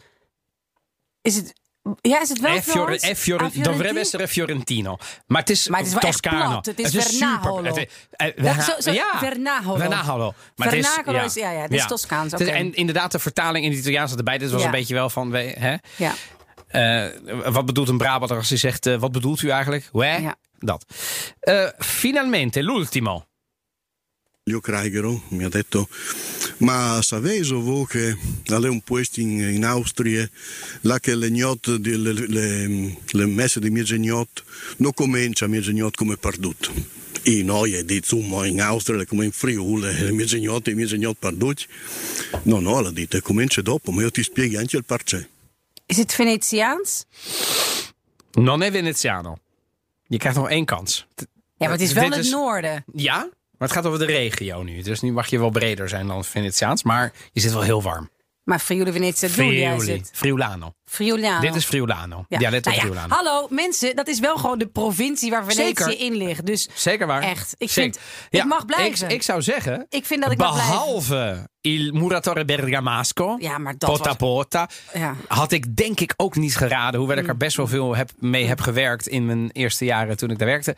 Is het. Ja, is het wel È Fiore- Fiore- Fiorentino? dovrebbe essere Fiorentino. Maar het is, Maar het is Toscano. plat. Het is Vernaholo. super. Het is- eh, Ja, Verna- zo- zo- ja, Vernaholo. Vernaholo. Maar het is- ja, ja, het is Toscaans, is- oké. En inderdaad, de vertaling in het Italiaans zat erbij. Dit was Ja. een beetje wel van... Hè? Ja. Eh, wat bedoelt een Brabander als hij zegt... eh, wat bedoelt u eigenlijk? Ja. Dat. Eh, finalmente, l'ultimo. Io Kraigero mi ha detto, ma sapevo voi che alle un posto in, in Austria, là che le gnot, le, le, le messe di Miegegnot, non comincia Miegegnot come perdut. E noi è detto, insomma, in Austria come in Friuli, le Miegegnot e i Miegegnot perduti. No, no, l'ha detto, comincia dopo, ma io ti spiego anche il perché. Is het Venetiaans? Non è Veneziano. Je krijgt nog één kans. Ja, maar het is wel het noorden. Ja, maar het gaat over de regio nu. Dus nu mag je wel breder zijn dan Venetiaans. Maar je zit wel heel warm. Maar Friuli Venezia Giulia is het. Friulano. Friuliano. Dit is Friulano. Ja. Dialetto Nou ja, Friulano. hallo mensen, dat is wel gewoon de provincie waar Venetië Zeker. in ligt. Dus Zeker waar. echt, ik Zeker. vind, Ja, ik mag blijven. Ik, ik zou zeggen, Ik vind dat ik behalve Il Muratore Bergamasco, Ja, maar dat Pota was- Pota, Ja. had ik denk ik ook niet geraden. Hoewel ik er best wel veel heb, mee heb gewerkt in mijn eerste jaren toen ik daar werkte.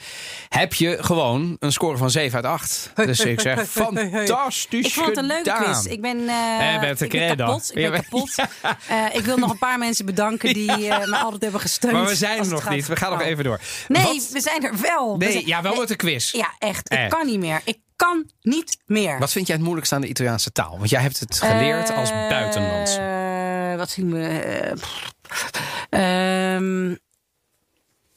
Heb je gewoon een score van 7 uit 8. Dus ik zeg, fantastisch Ik vond het een leuke gedaan. quiz. Ik ben, eh, Eh, ik ben kapot. Ik ben kapot. Eh, ik wil nog een paar mensen bedanken die eh, me altijd hebben gesteund. Maar we zijn er nog gaat- niet. We gaan nog even door. Nee, Wat- we zijn er wel. We nee zijn- ja, wel nee, met de quiz. Ja, echt. Ik Eh. kan niet meer. Ik kan niet meer. Wat vind jij het moeilijkste aan de Italiaanse taal? Want jij hebt het geleerd als Eh, buitenlands. wat zien we? eh, pff.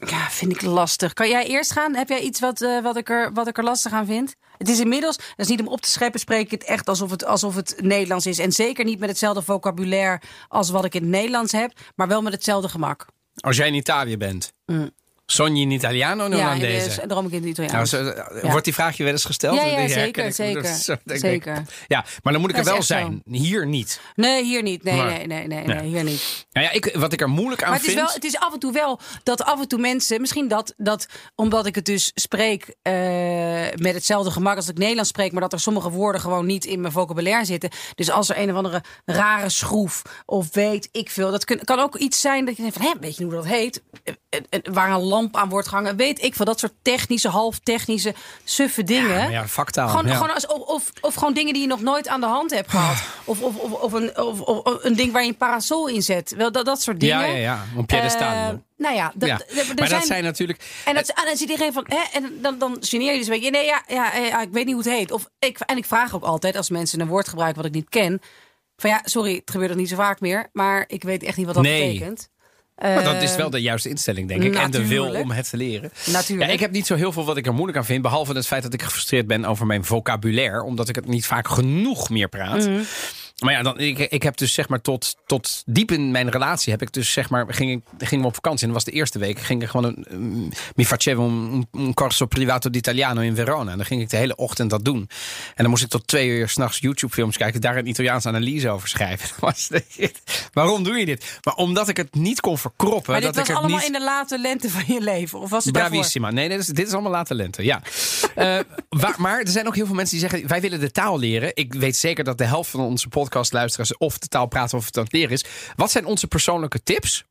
Ja, vind ik lastig. Kan jij eerst gaan? Heb jij iets wat, eh, wat, ik, er, wat ik er lastig aan vind? Het is inmiddels, dat is niet om op te scheppen, spreek ik het echt alsof het, alsof het Nederlands is. En zeker niet met hetzelfde vocabulaire als wat ik in het Nederlands heb, maar wel met hetzelfde gemak. Als jij in Italië bent, Mm. Sogni in Italiano o in ja, dus, ik in het Nou, zo- Ja. Wordt die vraag je wel eens gesteld? Ja, zeker, ik. zeker, Dat is zo, denk ik. zeker. Ja, maar dan moet ik Dat er is wel zo. zijn. Hier niet. Nee, hier niet. Nee, Maar- nee, nee, nee, Nee. hier niet. Nou ja, ik, wat ik er moeilijk aan Maar het is, vind... wel, het is af en toe wel dat af en toe mensen, misschien dat, dat omdat ik het dus spreek eh, met hetzelfde gemak als ik Nederlands spreek, maar dat er sommige woorden gewoon niet in mijn vocabulaire zitten. Dus als er een of andere rare schroef of weet ik veel, dat kun- kan ook iets zijn dat je denkt van, hé, weet je hoe dat heet? Eh, eh, eh, Waar een lamp aan wordt gehangen, weet ik veel. Dat soort technische, half technische, suffe dingen. Ja, ja, vaktaal. Gewoon, ja. gewoon als, of, of, of gewoon dingen die je nog nooit aan de hand hebt gehad. Of, of, of, of, een, of, een ding waar je een parasol in zet. Wel, dat, dat soort dingen. Ja, ja, ja. Een piedestal. Eh, nou ja, dat, Ja. er- er Maar zijn, dat zijn natuurlijk... En, dat, en dan zit iedereen van, hè, en dan, dan geneer je dus een beetje. Nee, ja, ja, ja, ik weet niet hoe het heet. Of, ik, en ik vraag ook altijd als mensen een woord gebruiken wat ik niet ken. Van ja, sorry, het gebeurt nog niet zo vaak meer. Maar ik weet echt niet wat dat Nee. betekent. Maar dat Eh, is wel de juiste instelling, denk ik. En de wil om het te leren. Natuurlijk. Ja, ik heb niet zo heel veel wat ik er moeilijk aan vind. Behalve het feit dat ik gefrustreerd ben over mijn vocabulaire. Omdat ik het niet vaak genoeg meer praat. Mhm. Maar ja, dan, ik, ik heb dus zeg maar tot, tot diep in mijn relatie heb ik dus zeg maar, ging ik, gingen we op vakantie. En dat was de eerste week. Ging ik gewoon een, een- mi facevo un, un corso privato d'italiano in Verona. En dan ging ik de hele ochtend dat doen. En dan moest ik tot twee uur s'nachts YouTube films kijken. Daar een Italiaanse analyse over schrijven. Dat was Waarom doe je dit? Maar omdat ik het niet kon verkroppen. maar dit dat was ik het allemaal niet... in de late lente van je leven? Of was het daarvoor? Bravissima. Nee, dit is, dit is allemaal late lente. Ja. Eh, waar- maar er zijn ook heel veel mensen die zeggen: wij willen de taal leren. Ik weet zeker dat de helft van onze podcastluisteraars of de taal praten of het aan het leren is. Wat zijn onze persoonlijke tips?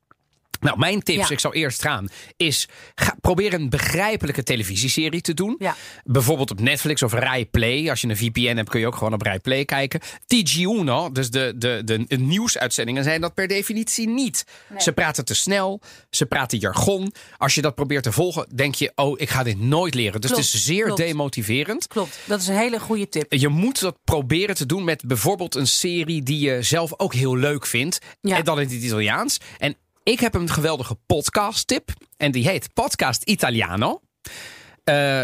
Nou, mijn tips, Ja. ik zal eerst gaan, is ga, probeer een begrijpelijke televisieserie te doen. Ja. Bijvoorbeeld op Netflix of Rai Play. Als je een VPN hebt, kun je ook gewoon op Rai Play kijken. TG1, dus de, de, de, de nieuwsuitzendingen, zijn dat per definitie niet. Ze praten te snel, ze praten jargon. Als je dat probeert te volgen, denk je, oh, ik ga dit nooit leren. Dus Klopt, het is zeer klopt. demotiverend. Klopt, dat is een hele goede tip. Je moet dat proberen te doen met bijvoorbeeld een serie die je zelf ook heel leuk vindt. Ja. En dan in het Italiaans. En ik heb een geweldige podcast tip. En die heet Podcast Italiano. Eh,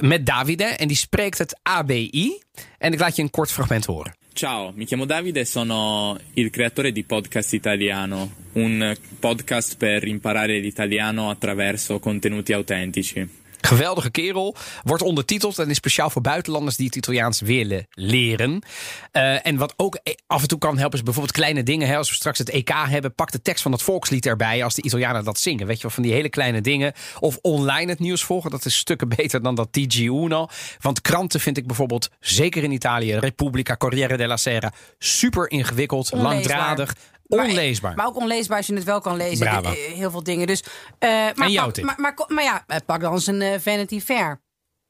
met Davide. En die spreekt het ABI. En ik laat je een kort fragment horen. Ciao, mi chiamo Davide, sono il creatore di Podcast Italiano, un podcast per imparare l'italiano attraverso contenuti autentici. Geweldige kerel. Wordt ondertiteld en is speciaal voor buitenlanders die het Italiaans willen leren. Eh, en wat ook af en toe kan helpen is bijvoorbeeld kleine dingen. Hè, als we straks het EK hebben, pak de tekst van het volkslied erbij als de Italianen dat zingen. Weet je wel, van die hele kleine dingen. Of online het nieuws volgen. Dat is stukken beter dan dat TG1. Want kranten vind ik bijvoorbeeld, zeker in Italië, Repubblica, Corriere della Sera, super ingewikkeld, Onleesbaar. langdradig, onleesbaar. Maar ook onleesbaar als je het wel kan lezen. Bravo. Eh, Heel veel dingen. Dus, eh, maar, En jouw pak-? Maar, maar, maar ja, eh, pak dan eens een eh, Vanity Fair.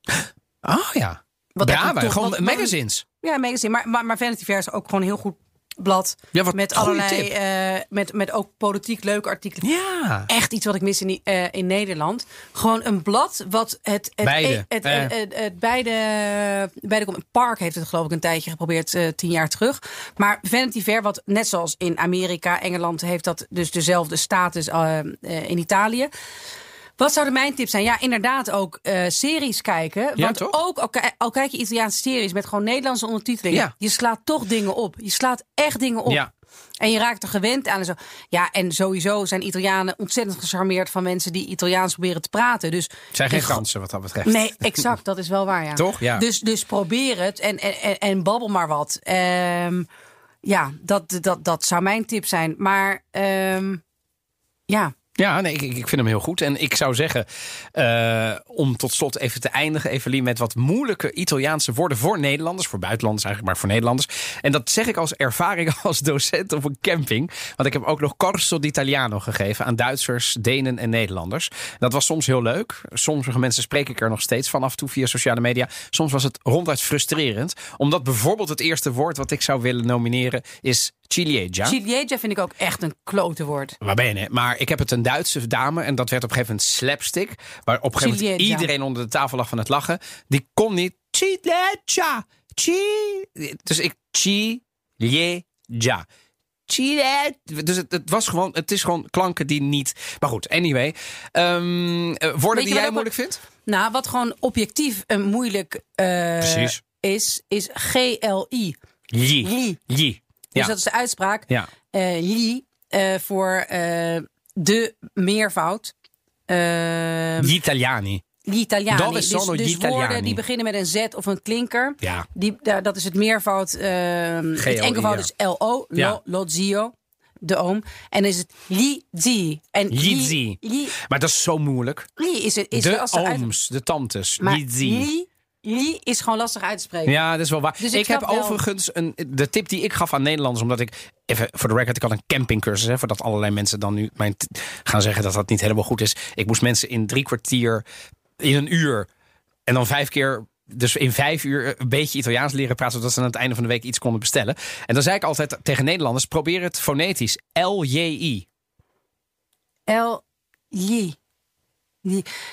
Ah ja. Wat Bravo, toch- gewoon wat- magazines. Ja, magazine. Maar, maar, maar Vanity Fair is ook gewoon heel goed blad. Ja, wat met allerlei, eh, met, met ook politiek leuke artikelen. Ja. Echt iets wat ik mis in, die- eh, in Nederland. Gewoon een blad wat het... het Beide. Het, Eh. het, het, het beide, Park heeft het geloof ik een tijdje geprobeerd, eh, tien jaar terug. Maar Vanity Fair, wat net zoals in Amerika, Engeland, heeft dat dus dezelfde status in Italië. Wat zouden mijn tips zijn? Ja, inderdaad ook eh, series kijken. Ja, Want toch? ook al, ki- al kijk je Italiaanse series met gewoon Nederlandse ondertiteling. Ja. Je slaat toch dingen op. Je slaat echt dingen op. Ja. En je raakt er gewend aan en zo. Ja, en sowieso zijn Italianen ontzettend gecharmeerd van mensen die Italiaans proberen te praten. Dus Het zijn geen Fransen wat dat betreft. Nee, exact. Dat is wel waar, ja. Toch? Ja. Dus, dus probeer het en, en, en, en babbel maar wat. Ehm, ja, dat, dat, dat zou mijn tip zijn. Maar ehm, ja, Ja, nee, ik, ik vind hem heel goed. En ik zou zeggen, eh, om tot slot even te eindigen, Evelien, met wat moeilijke Italiaanse woorden voor Nederlanders, voor buitenlanders eigenlijk, maar voor Nederlanders. En dat zeg ik als ervaring als docent op een camping. Want ik heb ook nog Corso d'Italiano gegeven aan Duitsers, Denen en Nederlanders. Dat was soms heel leuk. Sommige mensen spreek ik er nog steeds van af en toe via sociale media. Soms was het ronduit frustrerend. Omdat bijvoorbeeld het eerste woord wat ik zou willen nomineren is ciliegia. ciliegia vind ik ook echt een klote woord. Waar ben je? Maar ik heb het een Duitse dame en dat werd op een gegeven moment slapstick. Waar op een gegeven moment Ciliegia. iedereen onder de tafel lag van het lachen. Die kon niet. Ciliegia. Ci. Dus ik. Ciliegia. Chile. Dus het, het was gewoon, het is gewoon klanken die niet. Maar goed, anyway. Eh, woorden die jij moeilijk vindt? Nou, wat gewoon objectief een moeilijk eh, Precies. is, is GLI. Ji. Li. Dus Ja. dat is de uitspraak. Ja. Eh, li eh, voor eh, de meervoud. Ehm Gli Italiani. Gli Italiani. Dove Dus, dus gli Italiani? woorden die beginnen met een Z of een klinker. Ja. Die, dat is het meervoud. ehm het enkelvoud is LO. Ja. Lo, lo zio. De oom. En dan is het li zi. En Lizi. Li, Maar dat is zo moeilijk. li is, het- is de als uit- ooms, de tantes. Maar li, li is gewoon lastig uit te spreken. Ja, dat is wel waar. Dus ik ik heb wel- overigens een, de tip die ik gaf aan Nederlanders, omdat ik, even voor de record, ik had een campingcursus, hè, voordat allerlei mensen dan nu mijn gaan zeggen dat dat niet helemaal goed is. Ik moest mensen in drie kwartier, in een uur en dan vijf keer. Dus in vijf uur een beetje Italiaans leren praten, zodat ze aan het einde van de week iets konden bestellen. En dan zei ik altijd tegen Nederlanders: probeer het fonetisch. L-J-I. L, J. Li.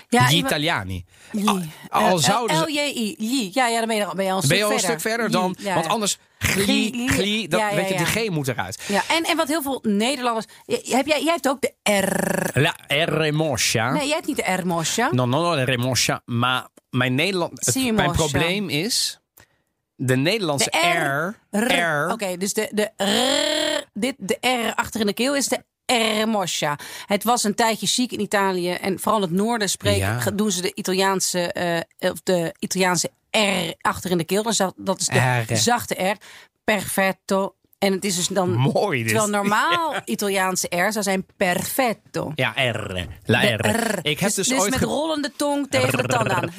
Ja, Gli Italiani. Li. Al Eh, zouden ze- L-J-I. Li. Ja, ja, dan ben je, al- ben je al een Ben stuk je al verder. stuk verder Li. dan? Ja, Want anders, gli, Gli, gli, dat, ja, weet je, die G moet eruit. Ja, en, en wat heel veel Nederlanders... Heb jij, jij hebt ook de R. La R moscia. Nee, jij hebt niet de R, Mosja. No, no, no, de remoscia. Maar mijn Nederland. het- mijn probleem is. De Nederlandse De R. R. R. Oké, dus de, de R, dit, de R achter in de keel is de R Moscia. Het was een tijdje chic in Italië. En vooral het noorden spreken, Ja. doen ze de Italiaanse, eh, of de Italiaanse R achter in de keel. Dus dat, dat is de R. zachte R. Perfetto. En het is dus dan... Mooi dit. Terwijl normaal Italiaanse R zou zijn perfetto. Ja, R. La R. Ik heb dus, dus ooit met rollende tong tegen de tanden aan.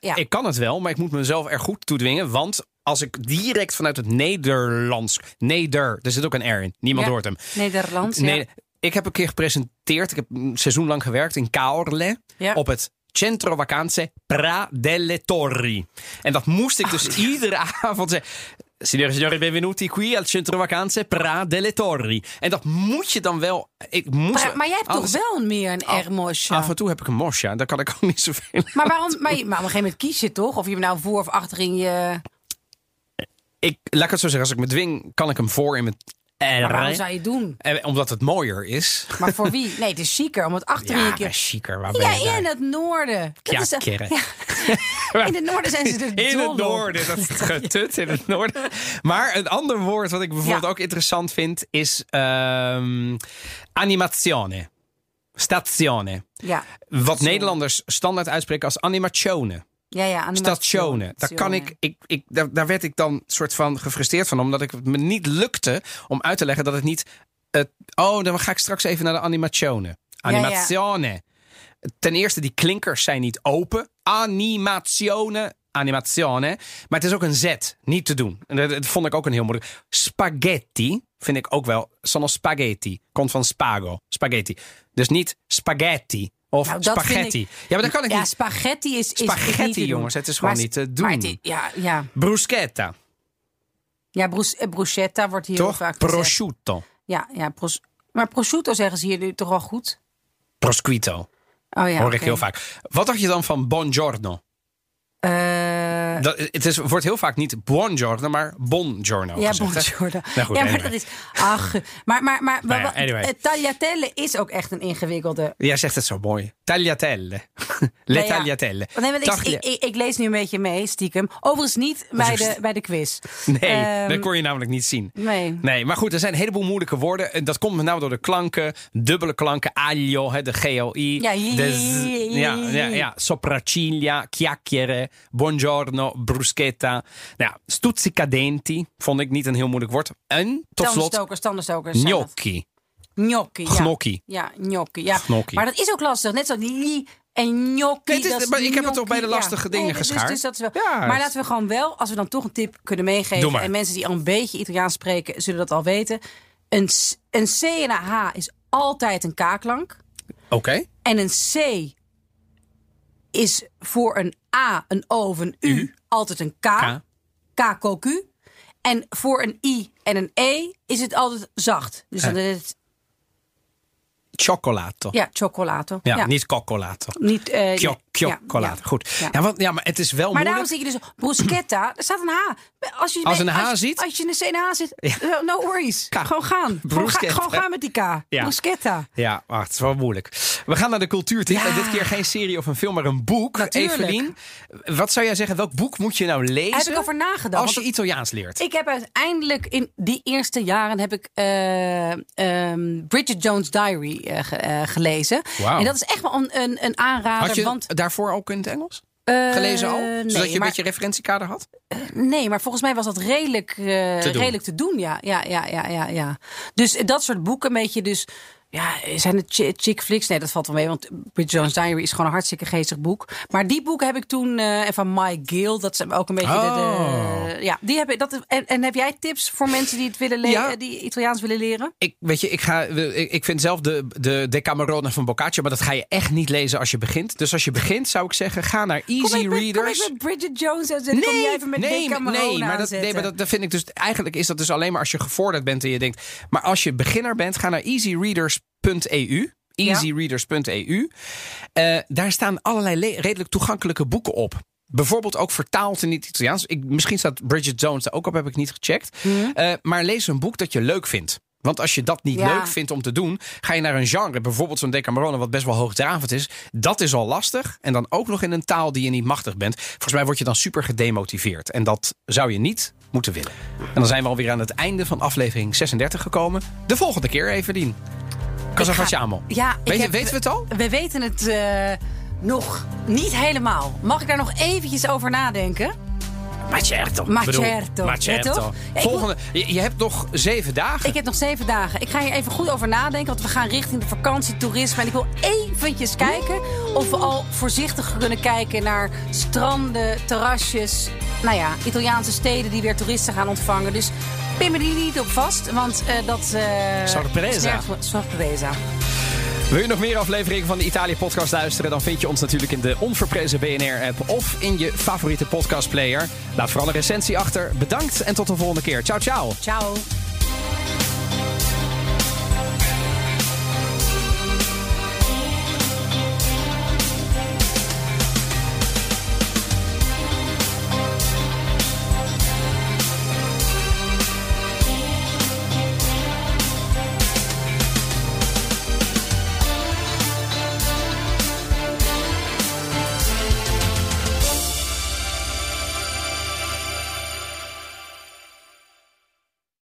Ja. Ik kan het wel, maar ik moet mezelf er goed toe dwingen. Want als ik direct vanuit het Nederlands. Neder. Er zit ook een R in. Niemand Ja. hoort hem. Nederlands, ja. Ik heb een keer gepresenteerd. Ik heb een seizoen lang gewerkt in Caorle. Ja. Op het Centro Vacanze Pra delle Torri. En dat moest ik dus iedere avond zeggen. Signore signori, benvenuti qui al Centro Vacanze Pra delle Torri. En dat moet je dan wel. Ik moest, Maar, maar jij hebt anders- toch wel meer een Moscia? Af en toe heb ik een mosja. Daar kan ik ook niet zoveel. Maar waarom? Maar, maar op een gegeven moment kies je toch? Of je hem nou voor of achterin je. Ik, laat ik het zo zeggen. Als ik me dwing, kan ik hem voor in mijn Maar waarom zou je het doen? Eh, Omdat het mooier is. Maar voor wie? Nee, het is chiquer om het achterin Ja, je keer. chiquer. Waar ben Ja, je daar? in het noorden. Dat Ja, is een-. In het noorden zijn ze er In het noorden, dat is het getut in het noorden. Maar een ander woord wat ik bijvoorbeeld ook interessant vind is ehm, animazione. Stazione. Ja. Wat Nederlanders standaard uitspreken als animazione. Ja, ja. animazione. Stazione. Daar, kan ik, ik, ik, daar, daar werd ik dan soort van gefrustreerd van. Omdat ik het me niet lukte om uit te leggen dat het niet... Het, oh, dan ga ik straks even naar de animazione. ja. Animazione. Ten eerste, die klinkers zijn niet open. Animazione. Animazione. Maar het is ook een Z. Niet te doen. En dat, dat vond ik ook een heel moeilijk. Spaghetti vind ik ook wel. Sono spaghetti. Komt van spago. Spaghetti. Dus niet spaghetti. Of Nou, spaghetti. ik- Ja, maar dat kan ik ja, niet. spaghetti is, is, is Spaghetti, niet jongens, het is gewoon Maar- niet te doen. het ja, ja. Bruschetta. Ja, brus- eh, bruschetta wordt hier heel Toch? vaak gezegd. Prosciutto. Ja, ja pros- maar prosciutto zeggen ze hier nu toch wel goed? Prosciutto. Oh ja, Hoor ik heel vaak. Wat dacht je dan van buongiorno? Eh, Dat, het is, wordt heel vaak niet buongiorno, maar buongiorno ja, gezegd, buongiorno. Nou goed, ja, maar anyway. dat is... Ach, maar, maar, maar, Nou ja, maar- anyway. eh, tagliatelle is ook echt een ingewikkelde... Jij zegt het zo mooi. Tagliatelle. Le ja. tagliatelle. Nee, want ik, Taglia- ik, ik, ik lees nu een beetje mee, stiekem. Overigens niet bij de, bij de quiz. Nee, Ehm, dat kon je namelijk niet zien. Nee. Nee, maar goed, er zijn een heleboel moeilijke woorden. En Dat komt met name door de klanken. Dubbele klanken. Aglio, hè, de G-O-I. Ja, de z- ja, ja, ja. Sopracciglia, chiacchiere, buongiorno, bruschetta. Nou, ja, stuzzicadenti vond ik niet een heel moeilijk woord. En tot slot, Tandenstokers, tandenstokers. dat. Gnocchi. Gnocchi, ja. Gnocchi. Ja, gnocchi. Ja. Gnocchi. Maar dat is ook lastig. Net zo li en gnocchi. Nee, het is- dat is maar ik heb het toch gnocchi, bij de lastige ja. dingen Nee, dus- geschaard? Dus, dat is wel. Ja, maar laten we gewoon wel, als we dan toch een tip kunnen meegeven. En mensen die al een beetje Italiaans spreken, zullen dat al weten. Een, een C en een H is altijd een K-klank. Oké. En een C is voor een A, een O of een U, altijd een K. K. K, Q. En voor een I en een E is het altijd zacht. Dus dan Eh. is het, Cioccolato. ja, cioccolato. Ja, niet coccolato. Niet, eh, Ja, Goed. ja. Want, ja, maar het is wel Maar moeilijk. daarom zie je dus bruschetta, er staat een H. Als je, Als een H als, ziet? Als je een C en H zit, eh, no worries. Gewoon gaan. Gewoon, ga, gewoon gaan met die K. Ja. Bruschetta. Ja, wacht, het is wel moeilijk. We gaan naar de cultuurtip. En dit keer geen serie of een film, maar een boek. Natuurlijk. Evelien, wat zou jij zeggen? Welk boek moet je nou lezen? Heb ik over nagedacht. Als je Italiaans leert. Ik heb uiteindelijk in die eerste jaren heb ik eh, ehm, Bridget Jones' Diary eh, ge- gelezen. En dat is echt wel een, een, een aanrader. Want, daarvoor ook in het Engels eh, gelezen al? Zodat nee, je een maar- beetje referentiekader had? Nee, maar volgens mij was dat redelijk, eh, Te doen. redelijk te doen. Ja, ja, ja, ja, ja, ja. Dus dat soort boeken, een beetje dus. Ja, zijn het chi- chick flicks? Nee, dat valt wel mee. Want Bridget Jones' Diary is gewoon een hartstikke geestig boek. Maar die boeken heb ik toen. eh, en van Mike Gill, dat zijn ook een beetje de, Oh. de. Ja, die heb ik. Dat, en, en heb jij tips voor mensen die het willen leren, Ja. die Italiaans willen leren? Ik, weet je, ik, ga, ik, ik vind zelf de, de Decamerone van Boccaccio, maar dat ga je echt niet lezen als je begint. Dus als je begint, zou ik zeggen, ga naar Easy kom ik met, Readers. Kom ik met Bridget Jones en kom jij even met nee, nee, maar dat, nee, maar dat, dat vind ik dus. Eigenlijk is dat dus alleen maar als je gevorderd bent en je denkt. Maar als je beginner bent, ga naar easyreaders.eu. Easyreaders.eu. Eh, daar staan allerlei le- redelijk toegankelijke boeken op. Bijvoorbeeld ook vertaald in het Italiaans. Ik, misschien staat Bridget Jones daar ook op, heb ik niet gecheckt. Eh, maar lees een boek dat je leuk vindt. Want als je dat niet Ja. leuk vindt om te doen, ga je naar een genre, bijvoorbeeld zo'n Decamerone, wat best wel hoogdravend is. Dat is al lastig. En dan ook nog in een taal die je niet machtig bent. Volgens mij word je dan super gedemotiveerd. En dat zou je niet moeten willen. En dan zijn we alweer aan het einde van aflevering 36 gekomen. De volgende keer, Evelien. Ga- facciamo? Ja, Weet- heb- weten we het al? We weten het eh, nog niet helemaal. Mag ik daar nog eventjes over nadenken? Ma certo. Ma Bedoel, certo. Ja, Volgende, je, je hebt nog zeven dagen. Ik heb nog zeven dagen. Ik ga hier even goed over nadenken. Want we gaan richting de vakantie, toerisme. En ik wil eventjes kijken of we al voorzichtig kunnen kijken naar stranden, terrasjes. Nou ja, Italiaanse steden die weer toeristen gaan ontvangen. Dus pin me die niet op vast. Want eh, dat... eh Sorpresa. Wil je nog meer afleveringen van de Italië-podcast luisteren? Dan vind je ons natuurlijk in de onverprezen BNR-app of in je favoriete podcastplayer. Laat vooral een recensie achter. Bedankt en tot de volgende keer. Ciao, ciao. Ciao.